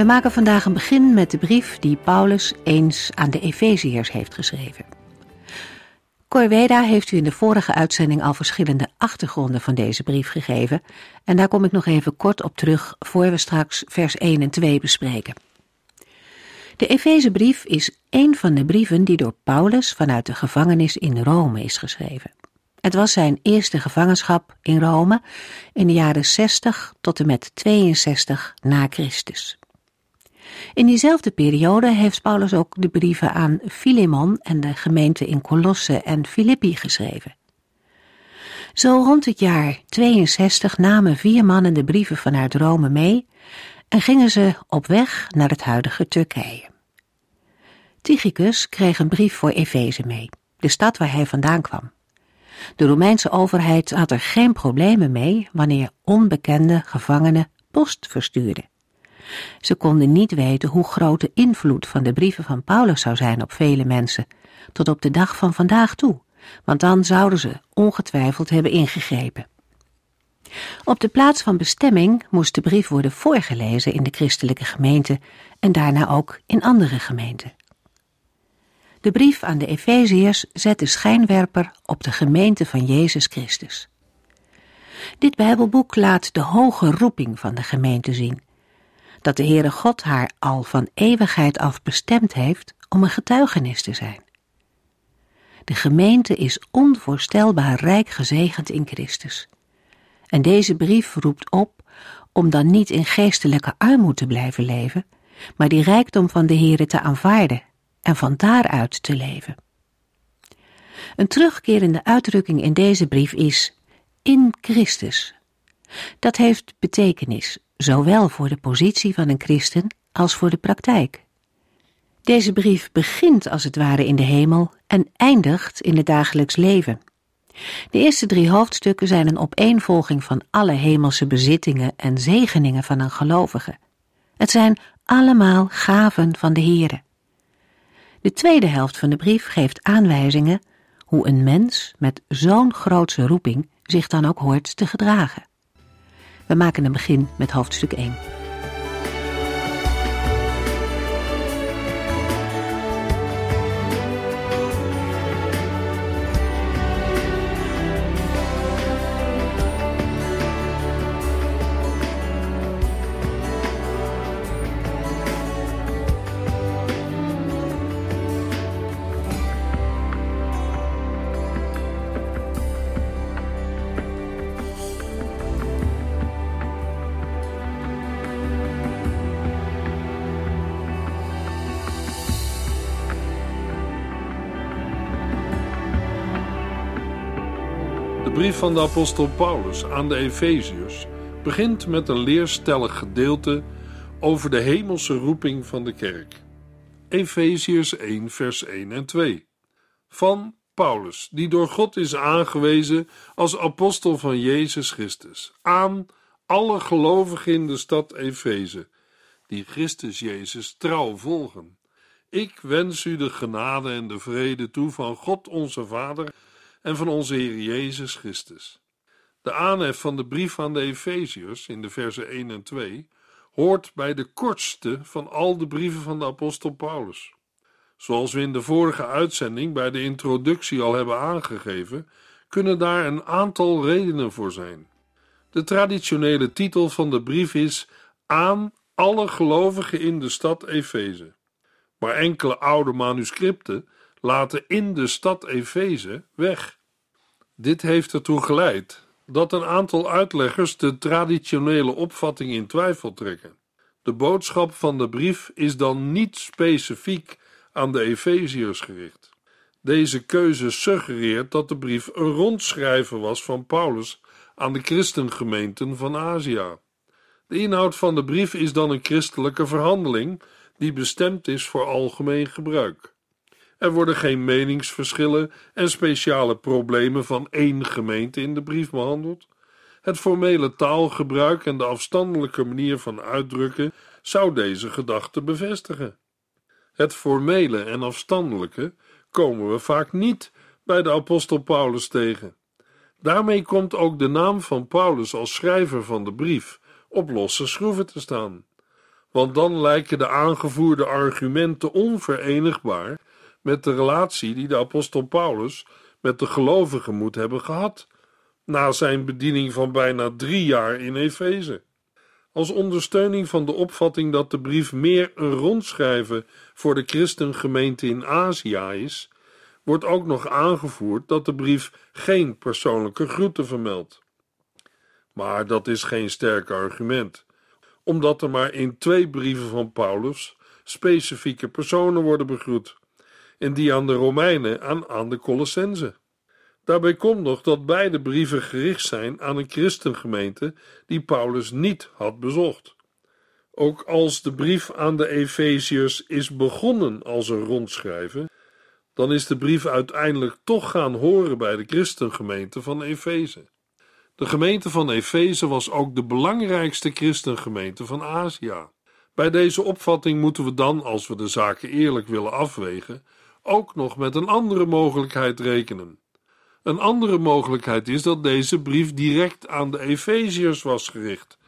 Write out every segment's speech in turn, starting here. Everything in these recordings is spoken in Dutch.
We maken vandaag een begin met de brief die Paulus eens aan de Efeziërs heeft geschreven. Corveda heeft u in de vorige uitzending al verschillende achtergronden van deze brief gegeven en daar kom ik nog even kort op terug voor we straks vers 1 en 2 bespreken. De Efezebrief is een van de brieven die door Paulus vanuit de gevangenis in Rome is geschreven. Het was zijn eerste gevangenschap in Rome in de jaren 60 tot en met 62 na Christus. In diezelfde periode heeft Paulus ook de brieven aan Filemon en de gemeente in Colosse en Filippi geschreven. Zo rond het jaar 62 namen vier mannen de brieven vanuit Rome mee en gingen ze op weg naar het huidige Turkije. Tychicus kreeg een brief voor Efeze mee, de stad waar hij vandaan kwam. De Romeinse overheid had er geen problemen mee wanneer onbekende gevangenen post verstuurden. Ze konden niet weten hoe groot de invloed van de brieven van Paulus zou zijn op vele mensen, tot op de dag van vandaag toe, want dan zouden ze ongetwijfeld hebben ingegrepen. Op de plaats van bestemming moest de brief worden voorgelezen in de christelijke gemeente en daarna ook in andere gemeenten. De brief aan de Efeziërs zet de schijnwerper op de gemeente van Jezus Christus. Dit Bijbelboek laat de hoge roeping van de gemeente zien dat de Heere God haar al van eeuwigheid af bestemd heeft om een getuigenis te zijn. De gemeente is onvoorstelbaar rijk gezegend in Christus. En deze brief roept op om dan niet in geestelijke armoede te blijven leven, maar die rijkdom van de Heere te aanvaarden en van daaruit te leven. Een terugkerende uitdrukking in deze brief is in Christus. Dat heeft betekenis zowel voor de positie van een christen als voor de praktijk. Deze brief begint als het ware in de hemel en eindigt in het dagelijks leven. De eerste drie hoofdstukken zijn een opeenvolging van alle hemelse bezittingen en zegeningen van een gelovige. Het zijn allemaal gaven van de Heere. De tweede helft van de brief geeft aanwijzingen hoe een mens met zo'n grootse roeping zich dan ook hoort te gedragen. We maken een begin met hoofdstuk 1. De brief van de apostel Paulus aan de Efeziërs begint met een leerstellig gedeelte over de hemelse roeping van de kerk. Efeziërs 1 vers 1 en 2 Van Paulus, die door God is aangewezen als apostel van Jezus Christus, aan alle gelovigen in de stad Efeze, die Christus Jezus trouw volgen. Ik wens u de genade en de vrede toe van God onze Vader en van onze Heer Jezus Christus. De aanhef van de brief aan de Efeziërs in de versen 1 en 2 hoort bij de kortste van al de brieven van de apostel Paulus. Zoals we in de vorige uitzending bij de introductie al hebben aangegeven, kunnen daar een aantal redenen voor zijn. De traditionele titel van de brief is Aan alle gelovigen in de stad Efeze. Maar enkele oude manuscripten laten in de stad Efeze weg. Dit heeft ertoe geleid dat een aantal uitleggers de traditionele opvatting in twijfel trekken. De boodschap van de brief is dan niet specifiek aan de Efeziërs gericht. Deze keuze suggereert dat de brief een rondschrijven was van Paulus aan de christengemeenten van Azië. De inhoud van de brief is dan een christelijke verhandeling die bestemd is voor algemeen gebruik. Er worden geen meningsverschillen en speciale problemen van één gemeente in de brief behandeld. Het formele taalgebruik en de afstandelijke manier van uitdrukken zou deze gedachte bevestigen. Het formele en afstandelijke komen we vaak niet bij de apostel Paulus tegen. Daarmee komt ook de naam van Paulus als schrijver van de brief op losse schroeven te staan. Want dan lijken de aangevoerde argumenten onverenigbaar met de relatie die de apostel Paulus met de gelovigen moet hebben gehad, na zijn bediening van bijna drie jaar in Efeze. Als ondersteuning van de opvatting dat de brief meer een rondschrijven voor de christengemeente in Azië is, wordt ook nog aangevoerd dat de brief geen persoonlijke groeten vermeldt. Maar dat is geen sterk argument, omdat er maar in twee brieven van Paulus specifieke personen worden begroet, en die aan de Romeinen en aan de Colossenzen. Daarbij komt nog dat beide brieven gericht zijn aan een christengemeente die Paulus niet had bezocht. Ook als de brief aan de Efeziërs is begonnen als een rondschrijven, dan is de brief uiteindelijk toch gaan horen bij de christengemeente van Efeze. De gemeente van Efeze was ook de belangrijkste christengemeente van Azië. Bij deze opvatting moeten we dan, als we de zaken eerlijk willen afwegen, ook nog met een andere mogelijkheid rekenen. Een andere mogelijkheid is dat deze brief direct aan de Efeziërs was gericht,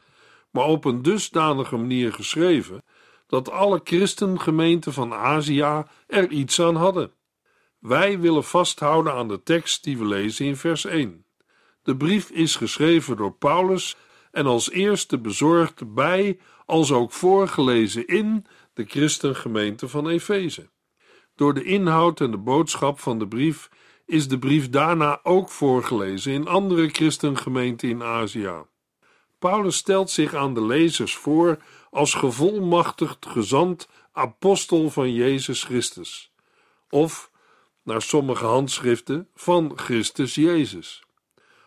maar op een dusdanige manier geschreven dat alle christengemeenten van Azië er iets aan hadden. Wij willen vasthouden aan de tekst die we lezen in vers 1. De brief is geschreven door Paulus en als eerste bezorgd bij, als ook voorgelezen in de christengemeente van Efeze. Door de inhoud en de boodschap van de brief is de brief daarna ook voorgelezen in andere christengemeenten in Azië. Paulus stelt zich aan de lezers voor als gevolmachtigd gezant apostel van Jezus Christus, of, naar sommige handschriften, van Christus Jezus.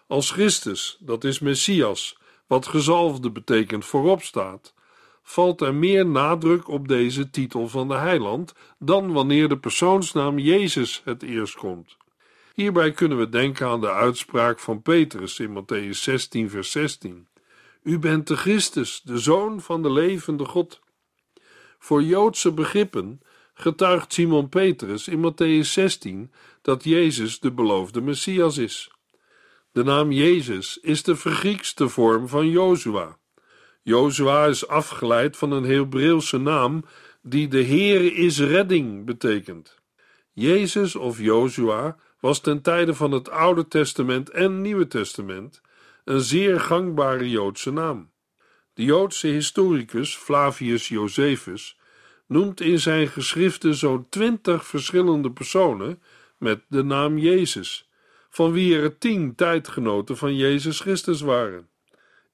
Als Christus, dat is Messias, wat gezalfde betekent voorop staat, valt er meer nadruk op deze titel van de heiland dan wanneer de persoonsnaam Jezus het eerst komt. Hierbij kunnen we denken aan de uitspraak van Petrus in Matthäus 16, vers 16. U bent de Christus, de Zoon van de levende God. Voor Joodse begrippen getuigt Simon Petrus in Matthäus 16 dat Jezus de beloofde Messias is. De naam Jezus is de vergriekste vorm van Jozua. Jozua is afgeleid van een Hebreeuwse naam die de Heere is redding betekent. Jezus of Jozua was ten tijde van het Oude Testament en Nieuwe Testament een zeer gangbare Joodse naam. De Joodse historicus Flavius Josephus noemt in zijn geschriften zo'n twintig verschillende personen met de naam Jezus, van wie er tien tijdgenoten van Jezus Christus waren.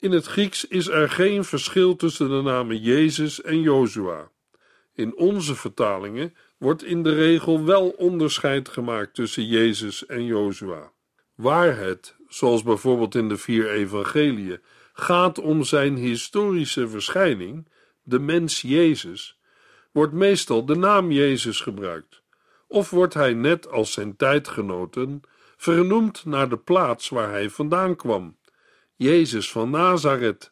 In het Grieks is er geen verschil tussen de namen Jezus en Jozua. In onze vertalingen wordt in de regel wel onderscheid gemaakt tussen Jezus en Jozua. Waar het, zoals bijvoorbeeld in de vier evangeliën, gaat om zijn historische verschijning, de mens Jezus, wordt meestal de naam Jezus gebruikt, of wordt hij net als zijn tijdgenoten vernoemd naar de plaats waar hij vandaan kwam, Jezus van Nazareth.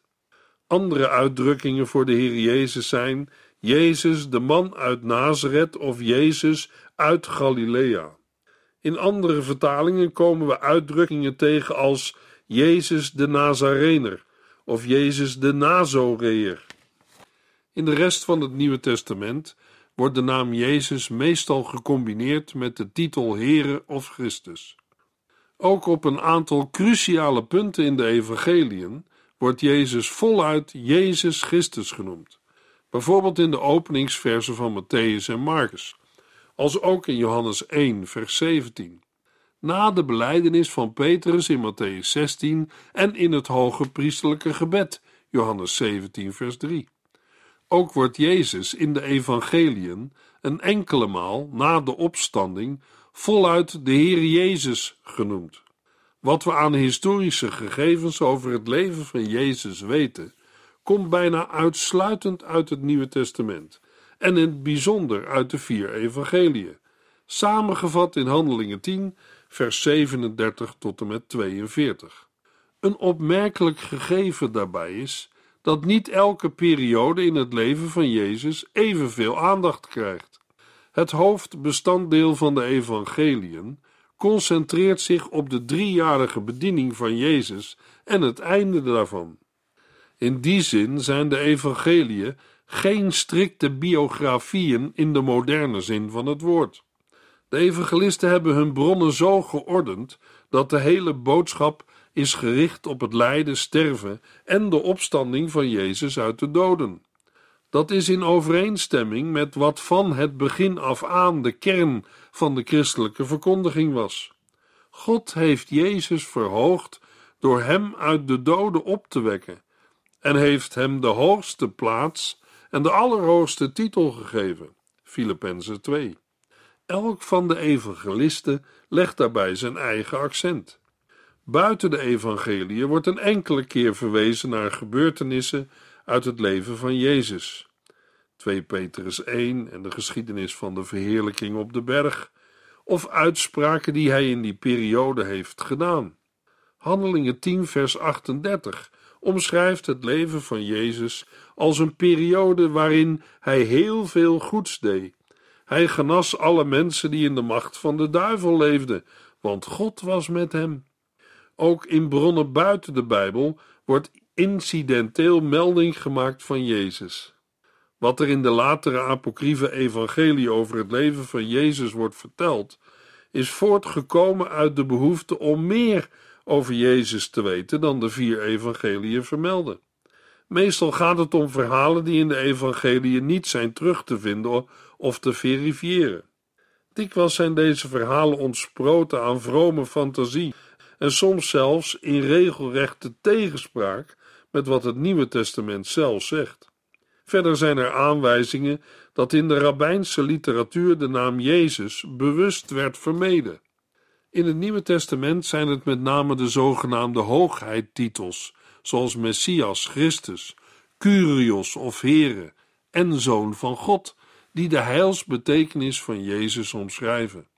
Andere uitdrukkingen voor de Heer Jezus zijn Jezus, de man uit Nazareth of Jezus uit Galilea. In andere vertalingen komen we uitdrukkingen tegen als Jezus de Nazarener of Jezus de Nazoreer. In de rest van het Nieuwe Testament wordt de naam Jezus meestal gecombineerd met de titel Heere of Christus. Ook op een aantal cruciale punten in de evangeliën wordt Jezus voluit Jezus Christus genoemd bijvoorbeeld in de openingsversen van Matthäus en Marcus, als ook in Johannes 1, vers 17. Na de beleidenis van Petrus in Matthäus 16 en in het hoge priestelijke gebed, Johannes 17, vers 3. Ook wordt Jezus in de evangeliën een enkele maal na de opstanding voluit de Heer Jezus genoemd. Wat we aan historische gegevens over het leven van Jezus weten, komt bijna uitsluitend uit het Nieuwe Testament en in het bijzonder uit de vier evangeliën, samengevat in Handelingen 10, vers 37 tot en met 42. Een opmerkelijk gegeven daarbij is dat niet elke periode in het leven van Jezus evenveel aandacht krijgt. Het hoofdbestanddeel van de evangeliën concentreert zich op de driejarige bediening van Jezus en het einde daarvan. In die zin zijn de evangeliën geen strikte biografieën in de moderne zin van het woord. De evangelisten hebben hun bronnen zo geordend dat de hele boodschap is gericht op het lijden, sterven en de opstanding van Jezus uit de doden. Dat is in overeenstemming met wat van het begin af aan de kern van de christelijke verkondiging was. God heeft Jezus verhoogd door hem uit de doden op te wekken en heeft hem de hoogste plaats en de allerhoogste titel gegeven. Filippenzen 2. Elk van de evangelisten legt daarbij zijn eigen accent. Buiten de evangeliën wordt een enkele keer verwezen naar gebeurtenissen uit het leven van Jezus. 2 Petrus 1 en de geschiedenis van de verheerlijking op de berg, of uitspraken die hij in die periode heeft gedaan. Handelingen 10, vers 38 omschrijft het leven van Jezus als een periode waarin hij heel veel goeds deed. Hij genas alle mensen die in de macht van de duivel leefden, want God was met hem. Ook in bronnen buiten de Bijbel wordt incidenteel melding gemaakt van Jezus. Wat er in de latere apocryfe evangelie over het leven van Jezus wordt verteld, is voortgekomen uit de behoefte om meer over Jezus te weten dan de vier evangeliën vermelden. Meestal gaat het om verhalen die in de evangeliën niet zijn terug te vinden of te verifiëren. Dikwijls zijn deze verhalen ontsproten aan vrome fantasie en soms zelfs in regelrechte tegenspraak met wat het Nieuwe Testament zelf zegt. Verder zijn er aanwijzingen dat in de rabbijnse literatuur de naam Jezus bewust werd vermeden. In het Nieuwe Testament zijn het met name de zogenaamde hoogheidtitels, zoals Messias, Christus, Curios of Here en Zoon van God, die de heilsbetekenis van Jezus omschrijven.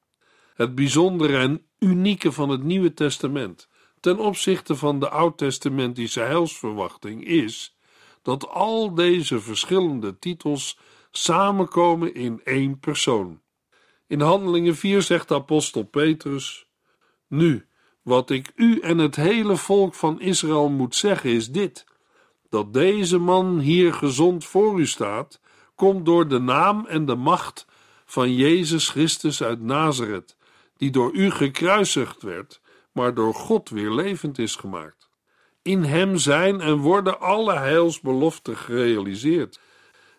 Het bijzondere en unieke van het Nieuwe Testament ten opzichte van de oud-testamentische heilsverwachting is dat al deze verschillende titels samenkomen in één persoon. In Handelingen 4 zegt apostel Petrus: Nu, wat ik u en het hele volk van Israël moet zeggen is dit: dat deze man hier gezond voor u staat, komt door de naam en de macht van Jezus Christus uit Nazareth, die door u gekruisigd werd, maar door God weer levend is gemaakt. In hem zijn en worden alle heilsbeloften gerealiseerd.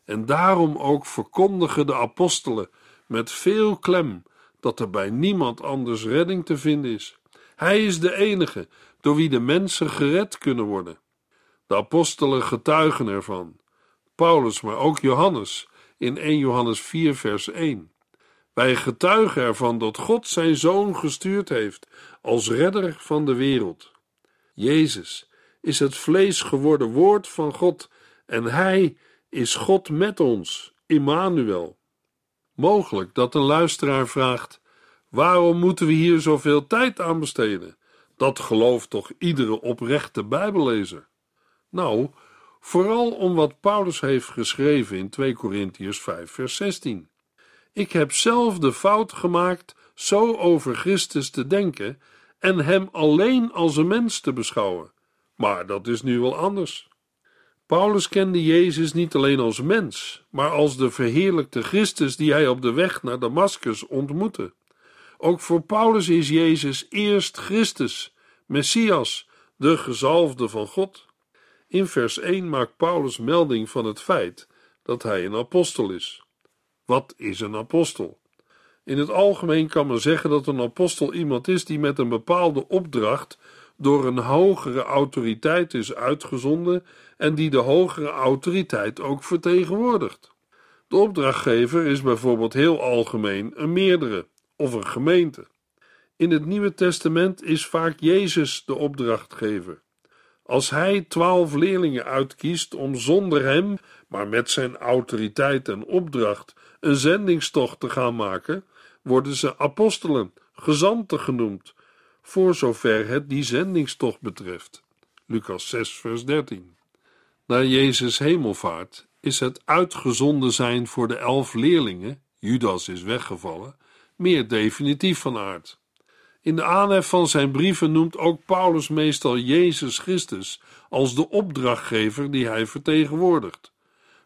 En daarom ook verkondigen de apostelen met veel klem dat er bij niemand anders redding te vinden is. Hij is de enige door wie de mensen gered kunnen worden. De apostelen getuigen ervan. Paulus, maar ook Johannes in 1 Johannes 4, vers 1. Wij getuigen ervan dat God zijn zoon gestuurd heeft als redder van de wereld. Jezus is het vlees geworden woord van God en hij is God met ons, Immanuel. Mogelijk dat een luisteraar vraagt: waarom moeten we hier zoveel tijd aan besteden? Dat gelooft toch iedere oprechte Bijbellezer? Nou, vooral om wat Paulus heeft geschreven in 2 Korintiërs 5, vers 16. Ik heb zelf de fout gemaakt zo over Christus te denken en hem alleen als een mens te beschouwen. Maar dat is nu wel anders. Paulus kende Jezus niet alleen als mens, maar als de verheerlijkte Christus die hij op de weg naar Damascus ontmoette. Ook voor Paulus is Jezus eerst Christus, Messias, de gezalfde van God. In vers 1 maakt Paulus melding van het feit dat hij een apostel is. Wat is een apostel? In het algemeen kan men zeggen dat een apostel iemand is die met een bepaalde opdracht door een hogere autoriteit is uitgezonden en die de hogere autoriteit ook vertegenwoordigt. De opdrachtgever is bijvoorbeeld heel algemeen een meerdere of een gemeente. In het Nieuwe Testament is vaak Jezus de opdrachtgever. Als hij twaalf leerlingen uitkiest om zonder hem, maar met zijn autoriteit en opdracht, een zendingstocht te gaan maken, worden ze apostelen, gezanten genoemd, voor zover het die zendingstocht betreft. Lucas 6, vers 13. Na Jezus hemelvaart is het uitgezonden zijn voor de elf leerlingen, Judas is weggevallen, meer definitief van aard. In de aanhef van zijn brieven noemt ook Paulus meestal Jezus Christus als de opdrachtgever die hij vertegenwoordigt.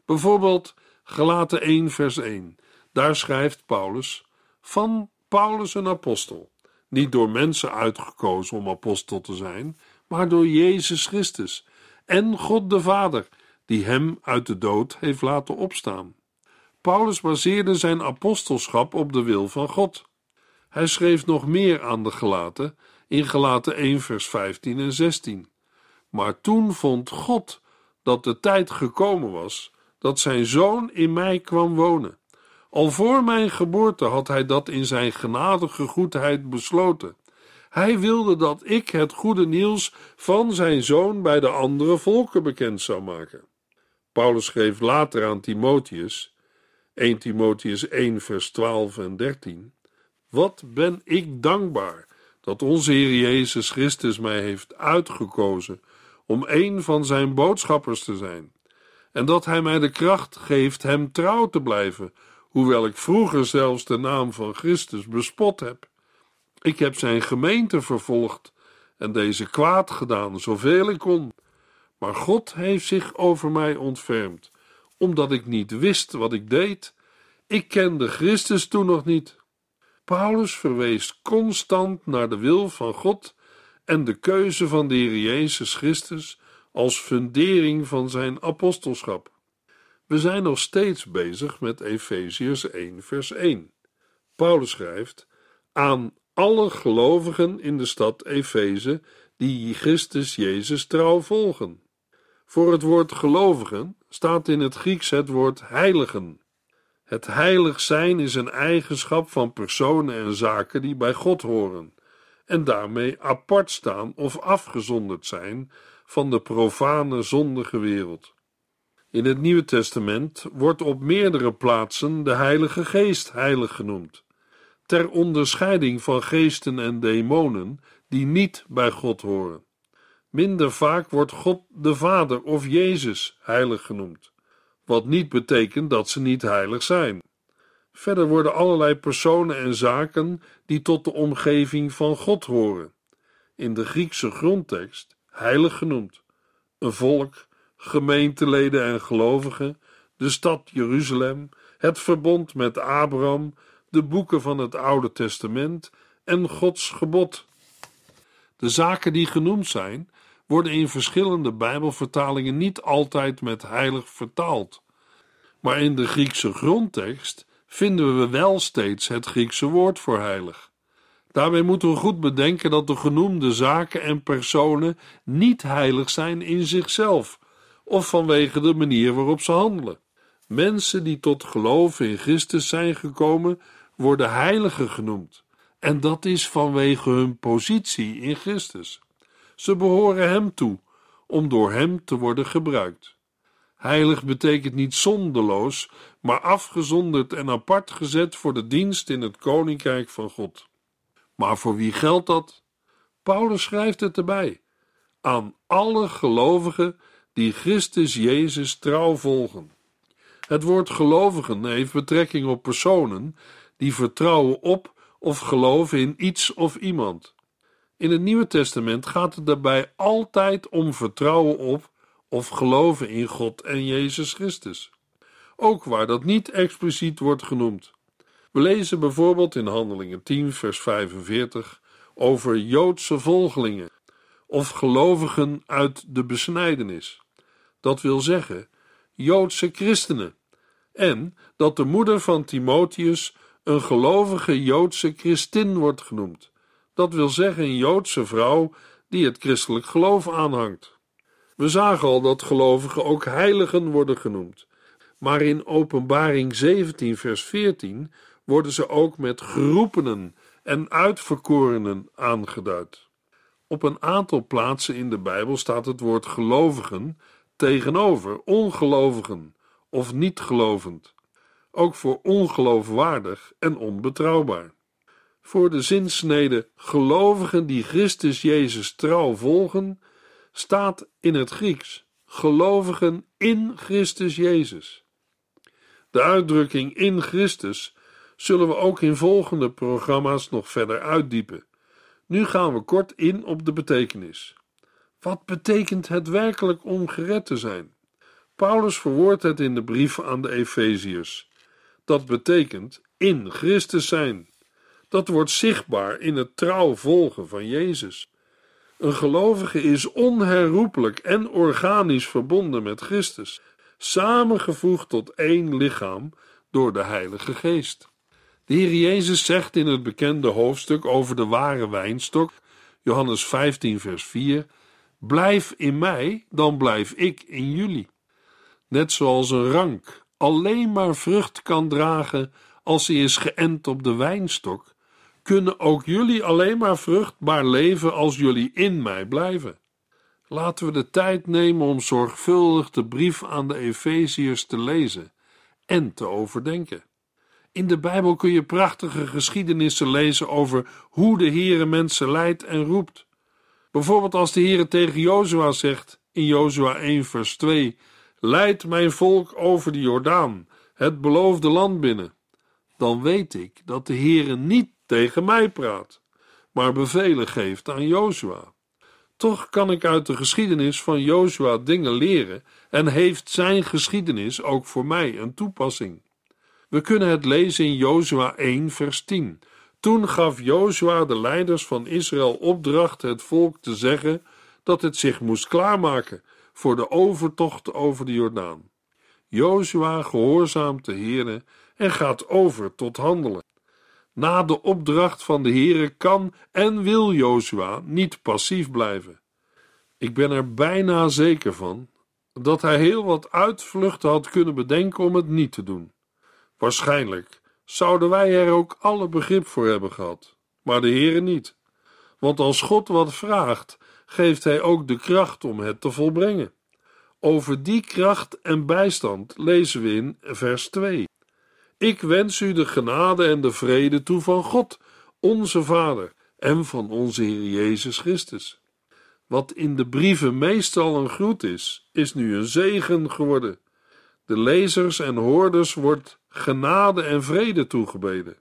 Bijvoorbeeld Galaten 1 vers 1. Daar schrijft Paulus van Paulus een apostel, niet door mensen uitgekozen om apostel te zijn, maar door Jezus Christus en God de Vader, die hem uit de dood heeft laten opstaan. Paulus baseerde zijn apostelschap op de wil van God. Hij schreef nog meer aan de gelaten in Gelaten 1 vers 15 en 16. Maar toen vond God dat de tijd gekomen was dat zijn zoon in mij kwam wonen. Al voor mijn geboorte had hij dat in zijn genadige goedheid besloten. Hij wilde dat ik het goede nieuws van zijn zoon bij de andere volken bekend zou maken. Paulus schreef later aan Timotheus, 1 Timotheus 1 vers 12 en 13, Wat ben ik dankbaar dat onze Heer Jezus Christus mij heeft uitgekozen om een van zijn boodschappers te zijn, en dat hij mij de kracht geeft hem trouw te blijven, hoewel ik vroeger zelfs de naam van Christus bespot heb. Ik heb zijn gemeente vervolgd en deze kwaad gedaan, zoveel ik kon. Maar God heeft zich over mij ontfermd, omdat ik niet wist wat ik deed. Ik kende Christus toen nog niet. Paulus verwees constant naar de wil van God en de keuze van de Heer Jezus Christus als fundering van zijn apostelschap. We zijn nog steeds bezig met Efeziërs 1, vers 1. Paulus schrijft: Aan alle gelovigen in de stad Efeze die Christus Jezus trouw volgen. Voor het woord gelovigen staat in het Grieks het woord heiligen. Het heilig zijn is een eigenschap van personen en zaken die bij God horen en daarmee apart staan of afgezonderd zijn van de profane zondige wereld. In het Nieuwe Testament wordt op meerdere plaatsen de Heilige Geest heilig genoemd, ter onderscheiding van geesten en demonen die niet bij God horen. Minder vaak wordt God de Vader of Jezus heilig genoemd, wat niet betekent dat ze niet heilig zijn. Verder worden allerlei personen en zaken die tot de omgeving van God horen, in de Griekse grondtekst heilig genoemd. Een volk, gemeenteleden en gelovigen, de stad Jeruzalem, het verbond met Abraham, de boeken van het Oude Testament en Gods gebod. De zaken die genoemd zijn, worden in verschillende Bijbelvertalingen niet altijd met heilig vertaald. Maar in de Griekse grondtekst vinden we wel steeds het Griekse woord voor heilig. Daarbij moeten we goed bedenken dat de genoemde zaken en personen niet heilig zijn in zichzelf of vanwege de manier waarop ze handelen. Mensen die tot geloven in Christus zijn gekomen, worden heiligen genoemd. En dat is vanwege hun positie in Christus. Ze behoren Hem toe, om door Hem te worden gebruikt. Heilig betekent niet zondeloos, maar afgezonderd en apart gezet voor de dienst in het koninkrijk van God. Maar voor wie geldt dat? Paulus schrijft het erbij: aan alle gelovigen die Christus Jezus trouw volgen. Het woord gelovigen heeft betrekking op personen die vertrouwen op of geloven in iets of iemand. In het Nieuwe Testament gaat het daarbij altijd om vertrouwen op of geloven in God en Jezus Christus. Ook waar dat niet expliciet wordt genoemd. We lezen bijvoorbeeld in Handelingen 10, vers 45 over Joodse volgelingen of gelovigen uit de besnijdenis. Dat wil zeggen, Joodse christenen. En dat de moeder van Timotheus een gelovige Joodse christin wordt genoemd. Dat wil zeggen, een Joodse vrouw die het christelijk geloof aanhangt. We zagen al dat gelovigen ook heiligen worden genoemd. Maar in Openbaring 17, vers 14 worden ze ook met geroepenen en uitverkorenen aangeduid. Op een aantal plaatsen in de Bijbel staat het woord gelovigen tegenover ongelovigen of niet gelovend, ook voor ongeloofwaardig en onbetrouwbaar. Voor de zinsnede gelovigen die Christus Jezus trouw volgen, staat in het Grieks gelovigen in Christus Jezus. De uitdrukking in Christus zullen we ook in volgende programma's nog verder uitdiepen. Nu gaan we kort in op de betekenis. Wat betekent het werkelijk om gered te zijn? Paulus verwoordt het in de brief aan de Efeziërs. Dat betekent in Christus zijn. Dat wordt zichtbaar in het trouw volgen van Jezus. Een gelovige is onherroepelijk en organisch verbonden met Christus, samengevoegd tot één lichaam door de Heilige Geest. De Heer Jezus zegt in het bekende hoofdstuk over de ware wijnstok, Johannes 15, vers 4: Blijf in mij, dan blijf ik in jullie. Net zoals een rank alleen maar vrucht kan dragen als hij is geënt op de wijnstok, kunnen ook jullie alleen maar vruchtbaar leven als jullie in mij blijven. Laten we de tijd nemen om zorgvuldig de brief aan de Efeziërs te lezen en te overdenken. In de Bijbel kun je prachtige geschiedenissen lezen over hoe de Heere mensen leidt en roept. Bijvoorbeeld als de Heere tegen Jozua zegt in Jozua 1 vers 2: Leid mijn volk over de Jordaan, het beloofde land binnen. Dan weet ik dat de Heere niet tegen mij praat, maar bevelen geeft aan Jozua. Toch kan ik uit de geschiedenis van Jozua dingen leren en heeft zijn geschiedenis ook voor mij een toepassing. We kunnen het lezen in Jozua 1 vers 10. Toen gaf Jozua de leiders van Israël opdracht het volk te zeggen dat het zich moest klaarmaken voor de overtocht over de Jordaan. Jozua gehoorzaamt de Heere en gaat over tot handelen. Na de opdracht van de Heere kan en wil Jozua niet passief blijven. Ik ben er bijna zeker van dat hij heel wat uitvluchten had kunnen bedenken om het niet te doen. Waarschijnlijk zouden wij er ook alle begrip voor hebben gehad, maar de Heere niet. Want als God wat vraagt, geeft Hij ook de kracht om het te volbrengen. Over die kracht en bijstand lezen we in vers 2. Ik wens u de genade en de vrede toe van God, onze Vader, en van onze Heer Jezus Christus. Wat in de brieven meestal een groet is, is nu een zegen geworden. De lezers en hoorders wordt genade en vrede toegebeden.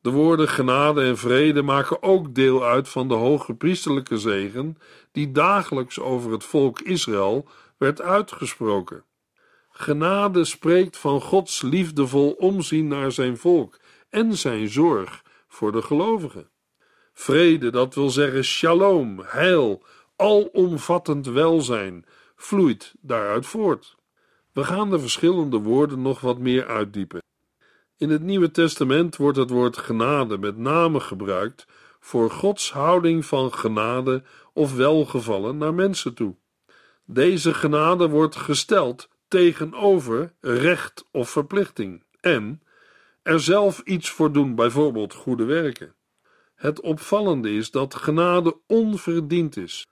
De woorden genade en vrede maken ook deel uit van de hoge priesterlijke zegen die dagelijks over het volk Israël werd uitgesproken. Genade spreekt van Gods liefdevol omzien naar zijn volk en zijn zorg voor de gelovigen. Vrede, dat wil zeggen shalom, heil, alomvattend welzijn, vloeit daaruit voort. We gaan de verschillende woorden nog wat meer uitdiepen. In het Nieuwe Testament wordt het woord genade met name gebruikt voor Gods houding van genade of welgevallen naar mensen toe. Deze genade wordt gesteld tegenover recht of verplichting en er zelf iets voor doen, bijvoorbeeld goede werken. Het opvallende is dat genade onverdiend is,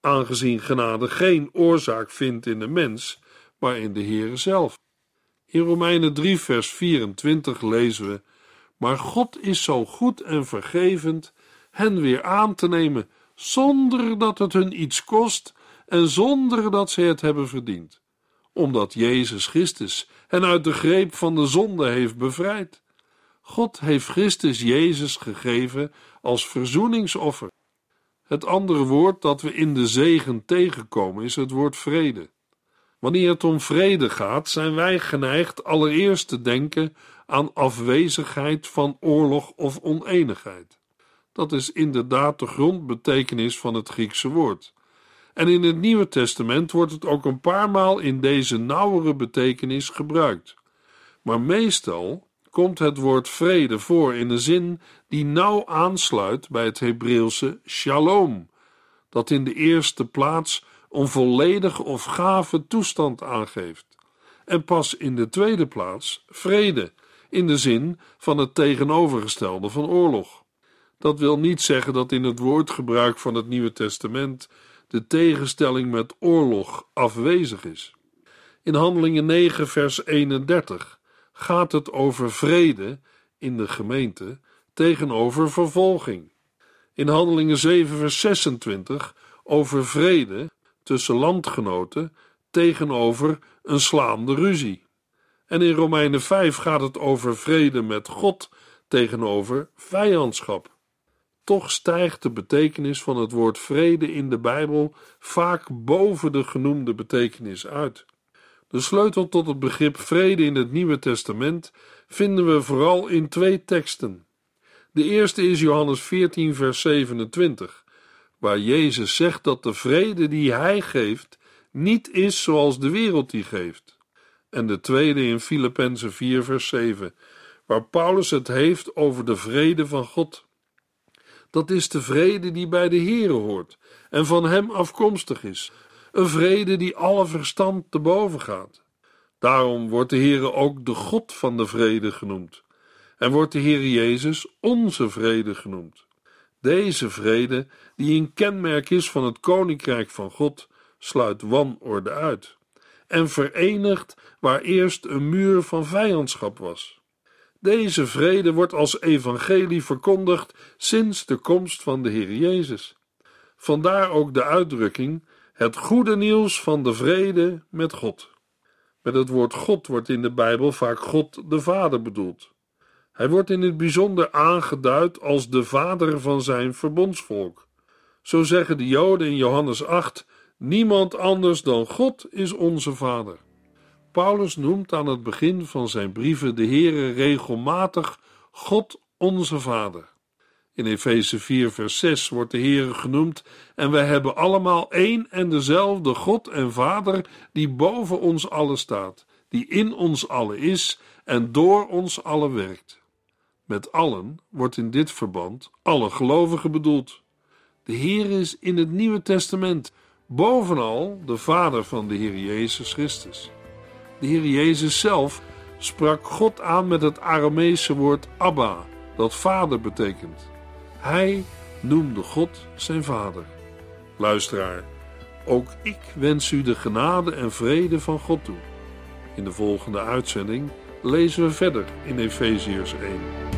aangezien genade geen oorzaak vindt in de mens, maar in de Heere zelf. In Romeinen 3, vers 24 lezen we: Maar God is zo goed en vergevend hen weer aan te nemen, zonder dat het hun iets kost en zonder dat ze het hebben verdiend, omdat Jezus Christus hen uit de greep van de zonde heeft bevrijd. God heeft Christus Jezus gegeven als verzoeningsoffer. Het andere woord dat we in de zegen tegenkomen is het woord vrede. Wanneer het om vrede gaat, zijn wij geneigd allereerst te denken aan afwezigheid van oorlog of oneenigheid. Dat is inderdaad de grondbetekenis van het Griekse woord. En in het Nieuwe Testament wordt het ook een paar maal in deze nauwere betekenis gebruikt. Maar meestal komt het woord vrede voor in een zin die nauw aansluit bij het Hebreeuwse shalom, dat in de eerste plaats een volledige of gave toestand aangeeft. En pas in de tweede plaats vrede, in de zin van het tegenovergestelde van oorlog. Dat wil niet zeggen dat in het woordgebruik van het Nieuwe Testament de tegenstelling met oorlog afwezig is. In Handelingen 9, vers 31 gaat het over vrede in de gemeente tegenover vervolging. In Handelingen 7, vers 26 over vrede tussen landgenoten tegenover een slaande ruzie. En in Romeinen 5 gaat het over vrede met God tegenover vijandschap. Toch stijgt de betekenis van het woord vrede in de Bijbel vaak boven de genoemde betekenis uit. De sleutel tot het begrip vrede in het Nieuwe Testament vinden we vooral in twee teksten. De eerste is Johannes 14, vers 27, waar Jezus zegt dat de vrede die Hij geeft niet is zoals de wereld die geeft. En de tweede in Filippenzen 4, vers 7, waar Paulus het heeft over de vrede van God. Dat is de vrede die bij de Here hoort en van Hem afkomstig is, een vrede die alle verstand te boven gaat. Daarom wordt de Heere ook de God van de vrede genoemd en wordt de Heer Jezus onze vrede genoemd. Deze vrede, die een kenmerk is van het koninkrijk van God, sluit wanorde uit en verenigt waar eerst een muur van vijandschap was. Deze vrede wordt als evangelie verkondigd sinds de komst van de Heer Jezus. Vandaar ook de uitdrukking: het goede nieuws van de vrede met God. Met het woord God wordt in de Bijbel vaak God de Vader bedoeld. Hij wordt in het bijzonder aangeduid als de Vader van zijn verbondsvolk. Zo zeggen de Joden in Johannes 8: Niemand anders dan God is onze Vader. Paulus noemt aan het begin van zijn brieven de Heere regelmatig God onze Vader. In Efeze 4, vers 6 wordt de Heere genoemd en wij hebben allemaal één en dezelfde God en Vader die boven ons allen staat, die in ons allen is en door ons allen werkt. Met allen wordt in dit verband alle gelovigen bedoeld. De Heer is in het Nieuwe Testament bovenal de Vader van de Heer Jezus Christus. De Heer Jezus zelf sprak God aan met het Arameese woord Abba, dat vader betekent. Hij noemde God zijn vader. Luisteraar, ook ik wens u de genade en vrede van God toe. In de volgende uitzending lezen we verder in Efeziërs 1.